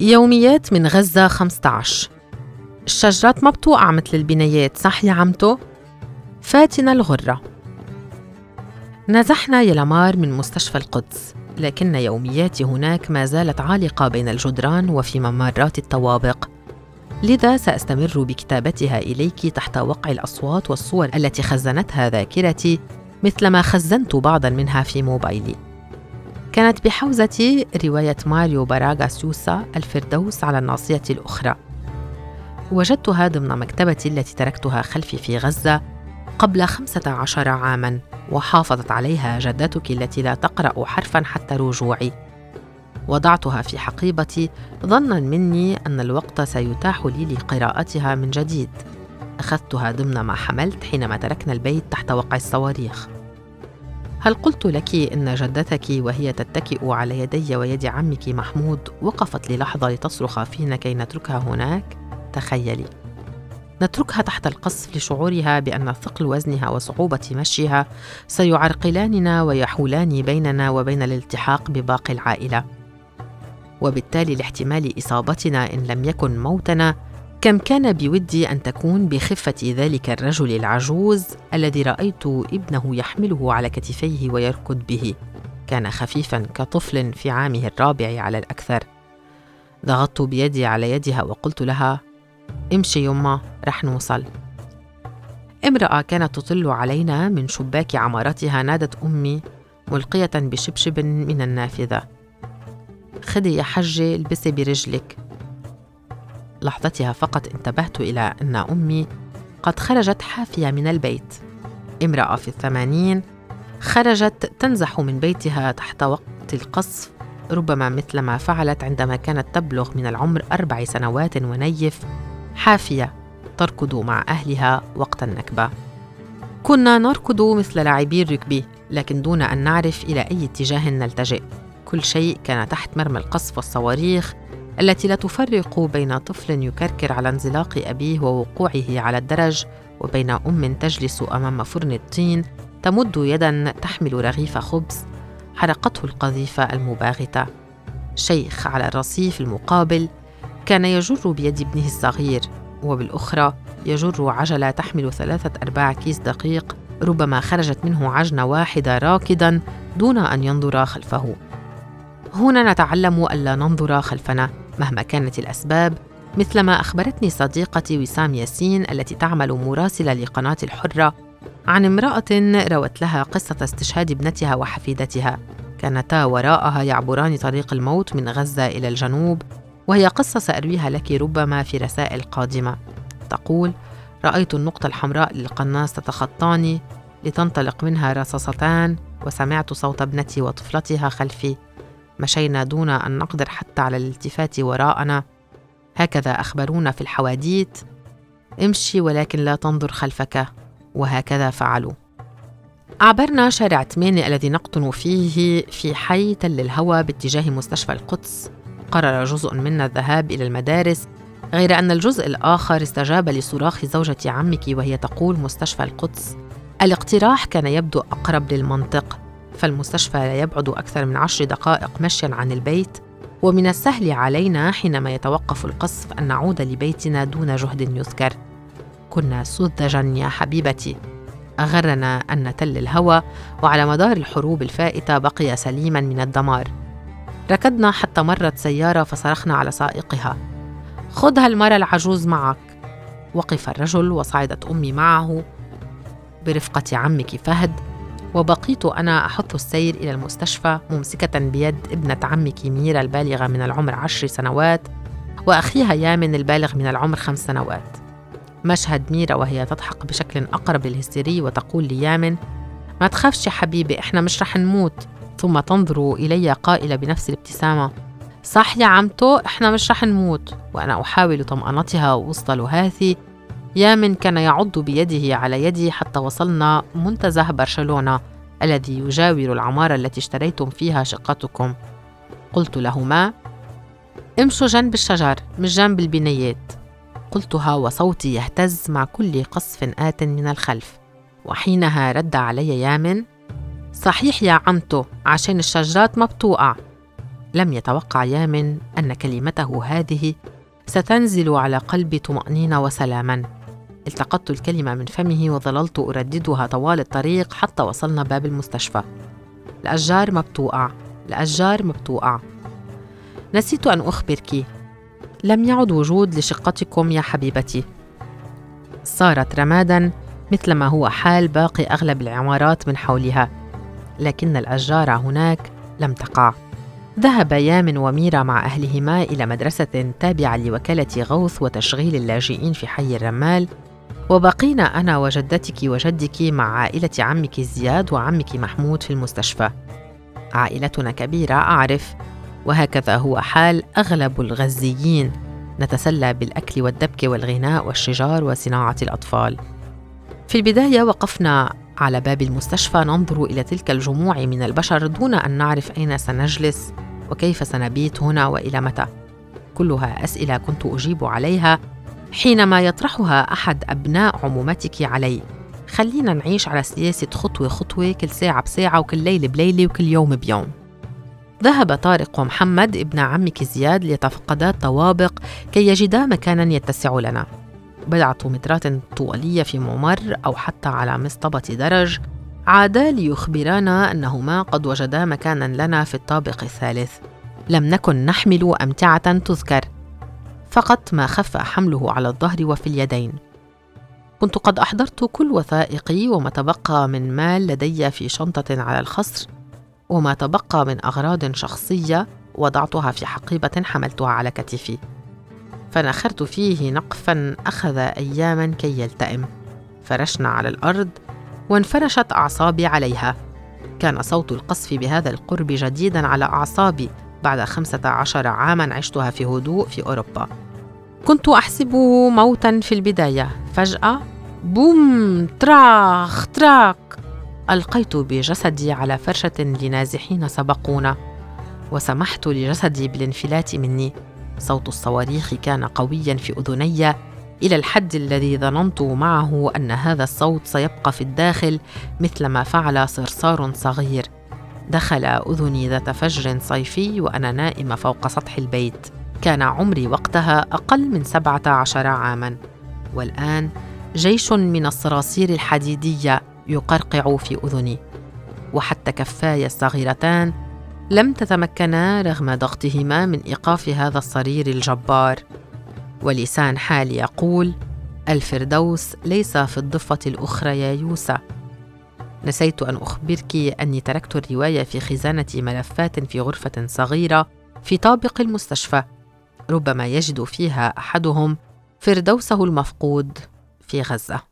يوميات من غزة 15 الشجرات ما بتوقع مثل البنايات صح يا عمتو؟ فاتنا الغرة. نزحنا يلمار من مستشفى القدس لكن يومياتي هناك ما زالت عالقة بين الجدران وفي ممرات الطوابق. لذا سأستمر بكتابتها إليك تحت وقع الأصوات والصور التي خزنتها ذاكرتي مثلما خزنت بعضا منها في موبايلي. كانت بحوزتي رواية ماريو براغا سوسا الفردوس على الناصية الأخرى. وجدتها ضمن مكتبتي التي تركتها خلفي في غزة قبل خمسة عشر عاماً وحافظت عليها جدتك التي لا تقرأ حرفاً حتى رجوعي. وضعتها في حقيبتي ظنا مني أن الوقت سيتاح لي لقراءتها من جديد. أخذتها ضمن ما حملت حينما تركنا البيت تحت وقع الصواريخ. هل قلت لك إن جدتك وهي تتكئ على يدي ويد عمك محمود وقفت للحظة لتصرخ فينا كي نتركها هناك؟ تخيلي نتركها تحت القصف لشعورها بأن ثقل وزنها وصعوبة مشيها سيعرقلاننا ويحولان بيننا وبين الالتحاق بباقي العائلة وبالتالي لاحتمال إصابتنا إن لم يكن موتنا كم كان بودي أن تكون بخفة ذلك الرجل العجوز الذي رأيت ابنه يحمله على كتفيه ويركض به؟ كان خفيفا كطفل في عامه الرابع على الأكثر. ضغطت بيدي على يدها وقلت لها امشي يما رح نوصل. امرأة كانت تطل علينا من شباك عمارتها نادت أمي ملقية بشبشب من النافذة. خدي يا حجة البسي برجلك. لحظتها فقط انتبهت إلى أن أمي قد خرجت حافية من البيت. امرأة في الثمانين خرجت تنزح من بيتها تحت وقت القصف ربما مثل ما فعلت عندما كانت تبلغ من العمر أربع سنوات ونيف حافية تركض مع أهلها وقت النكبة. كنا نركض مثل لاعبي الركبي لكن دون أن نعرف إلى أي اتجاه نلتجئ. كل شيء كان تحت مرمى القصف والصواريخ التي لا تفرق بين طفل يكركر على انزلاق أبيه ووقوعه على الدرج وبين أم تجلس أمام فرن الطين تمد يدا تحمل رغيف خبز. حرقته القذيفة المباغتة. شيخ على الرصيف المقابل كان يجر بيد ابنه الصغير وبالأخرى يجر عجلة تحمل ثلاثة أرباع كيس دقيق ربما خرجت منه عجنة واحدة راكدا دون أن ينظر خلفه. هنا نتعلم ألا ننظر خلفنا. مهما كانت الأسباب مثلما أخبرتني صديقتي وسام ياسين التي تعمل مراسلة لقناة الحرة عن امرأة روت لها قصة استشهاد ابنتها وحفيدتها. كانتا وراءها يعبران طريق الموت من غزة إلى الجنوب وهي قصة سأرويها لك ربما في رسائل قادمة. تقول رأيت النقطة الحمراء للقناص تتخطاني لتنطلق منها رصاصتان وسمعت صوت ابنتي وطفلتها خلفي. مشينا دون أن نقدر حتى على الالتفات وراءنا. هكذا أخبرونا في الحواديت. امشي ولكن لا تنظر خلفك. وهكذا فعلوا. عبرنا شارع 8 الذي نقطن فيه في حي تل الهوى باتجاه مستشفى القدس. قرر جزء منا الذهاب إلى المدارس غير أن الجزء الآخر استجاب لصراخ زوجة عمك وهي تقول مستشفى القدس. الاقتراح كان يبدو أقرب للمنطق. فالمستشفى لا يبعد أكثر من عشر دقائق مشيا عن البيت ومن السهل علينا حينما يتوقف القصف أن نعود لبيتنا دون جهد يذكر. كنا سذجا يا حبيبتي. أغرنا أن نتل الهوى وعلى مدار الحروب الفائتة بقي سليما من الدمار. ركضنا حتى مرت سيارة فصرخنا على سائقها. خذ هالمرة العجوز معك. وقف الرجل وصعدت أمي معه. برفقة عمك فهد وبقيت أنا أحث السير إلى المستشفى ممسكة بيد ابنة عمك ميرا البالغة من العمر عشر سنوات وأخيها يامن البالغ من العمر خمس سنوات. مشهد ميرا وهي تضحك بشكل أقرب للهستيري وتقول ليامن ما تخافش يا حبيبي إحنا مش رح نموت. ثم تنظر إلي قائلة بنفس الابتسامة صح يا عمتو إحنا مش رح نموت. وأنا أحاول طمأنتها وسط لهاثي يامن كان يعض بيده على يدي حتى وصلنا منتزه برشلونة الذي يجاور العمارة التي اشتريتم فيها شقتكم. قلت لهما امشوا جنب الشجر مش جنب البنايات قلتها وصوتي يهتز مع كل قصف آت من الخلف. وحينها رد علي يامن صحيح يا عمتو عشان الشجرات ما بتوقع لم يتوقع يامن أن كلمته هذه ستنزل على قلبي طمأنينة وسلاما. التقطت الكلمة من فمه وظللت أرددها طوال الطريق حتى وصلنا باب المستشفى. الأشجار ما بتوقع الأشجار ما بتوقع نسيت أن أخبرك. لم يعد وجود لشقتكم يا حبيبتي. صارت رمادا مثل ما هو حال باقي أغلب العمارات من حولها. لكن الأشجار هناك لم تقع. ذهب يامن وميرا مع أهلهما إلى مدرسة تابعة لوكالة غوث وتشغيل اللاجئين في حي الرمال وبقينا أنا وجدتك وجدك مع عائلة عمك زياد وعمك محمود في المستشفى. عائلتنا كبيرة أعرف. وهكذا هو حال أغلب الغزيين. نتسلى بالأكل والدبك والغناء والشجار وصناعة الأطفال. في البداية وقفنا على باب المستشفى ننظر إلى تلك الجموع من البشر دون أن نعرف أين سنجلس وكيف سنبيت هنا وإلى متى. كلها أسئلة كنت أجيب عليها حينما يطرحها أحد أبناء عمومتك علي. خلينا نعيش على سياسة خطوة خطوة كل ساعة بساعة وكل ليلة بليلة وكل يوم بيوم. ذهب طارق ومحمد ابن عمك زياد ليتفقدا الطوابق كي يجدا مكانا يتسع لنا. بضعة مترات طوالية في ممر أو حتى على مصطبة درج. عادا ليخبرانا أنهما قد وجدا مكانا لنا في الطابق الثالث. لم نكن نحمل أمتعة تذكر. فقط ما خف حمله على الظهر وفي اليدين. كنت قد أحضرت كل وثائقي وما تبقى من مال لدي في شنطة على الخصر وما تبقى من أغراض شخصية وضعتها في حقيبة حملتها على كتفي. فنخرت فيه نقفا أخذ أياما كي يلتئم. فرشنا على الأرض وانفرشت أعصابي عليها. كان صوت القصف بهذا القرب جديدا على أعصابي بعد خمسة عشر عاما عشتها في هدوء في أوروبا. كنت أحسب موتا في البداية. فجأة بوم تراخ تراك ألقيت بجسدي على فرشة لنازحين سبقونا. وسمحت لجسدي بالانفلات مني. صوت الصواريخ كان قويا في أذني. إلى الحد الذي ظننت معه أن هذا الصوت سيبقى في الداخل مثل ما فعل صرصار صغير. دخل أذني ذات فجر صيفي وأنا نائمة فوق سطح البيت. كان عمري وقتها أقل من سبعة عشر عاما. والآن جيش من الصراصير الحديدية يقرقع في أذني. وحتى كفاي الصغيرتان لم تتمكنا رغم ضغطهما من إيقاف هذا الصرير الجبار. ولسان حالي يقول الفردوس ليس في الضفة الأخرى يا يوسى نسيت أن أخبرك أني تركت الرواية في خزانة ملفات في غرفة صغيرة في طابق المستشفى. ربما يجد فيها أحدهم فردوسه المفقود في غزة.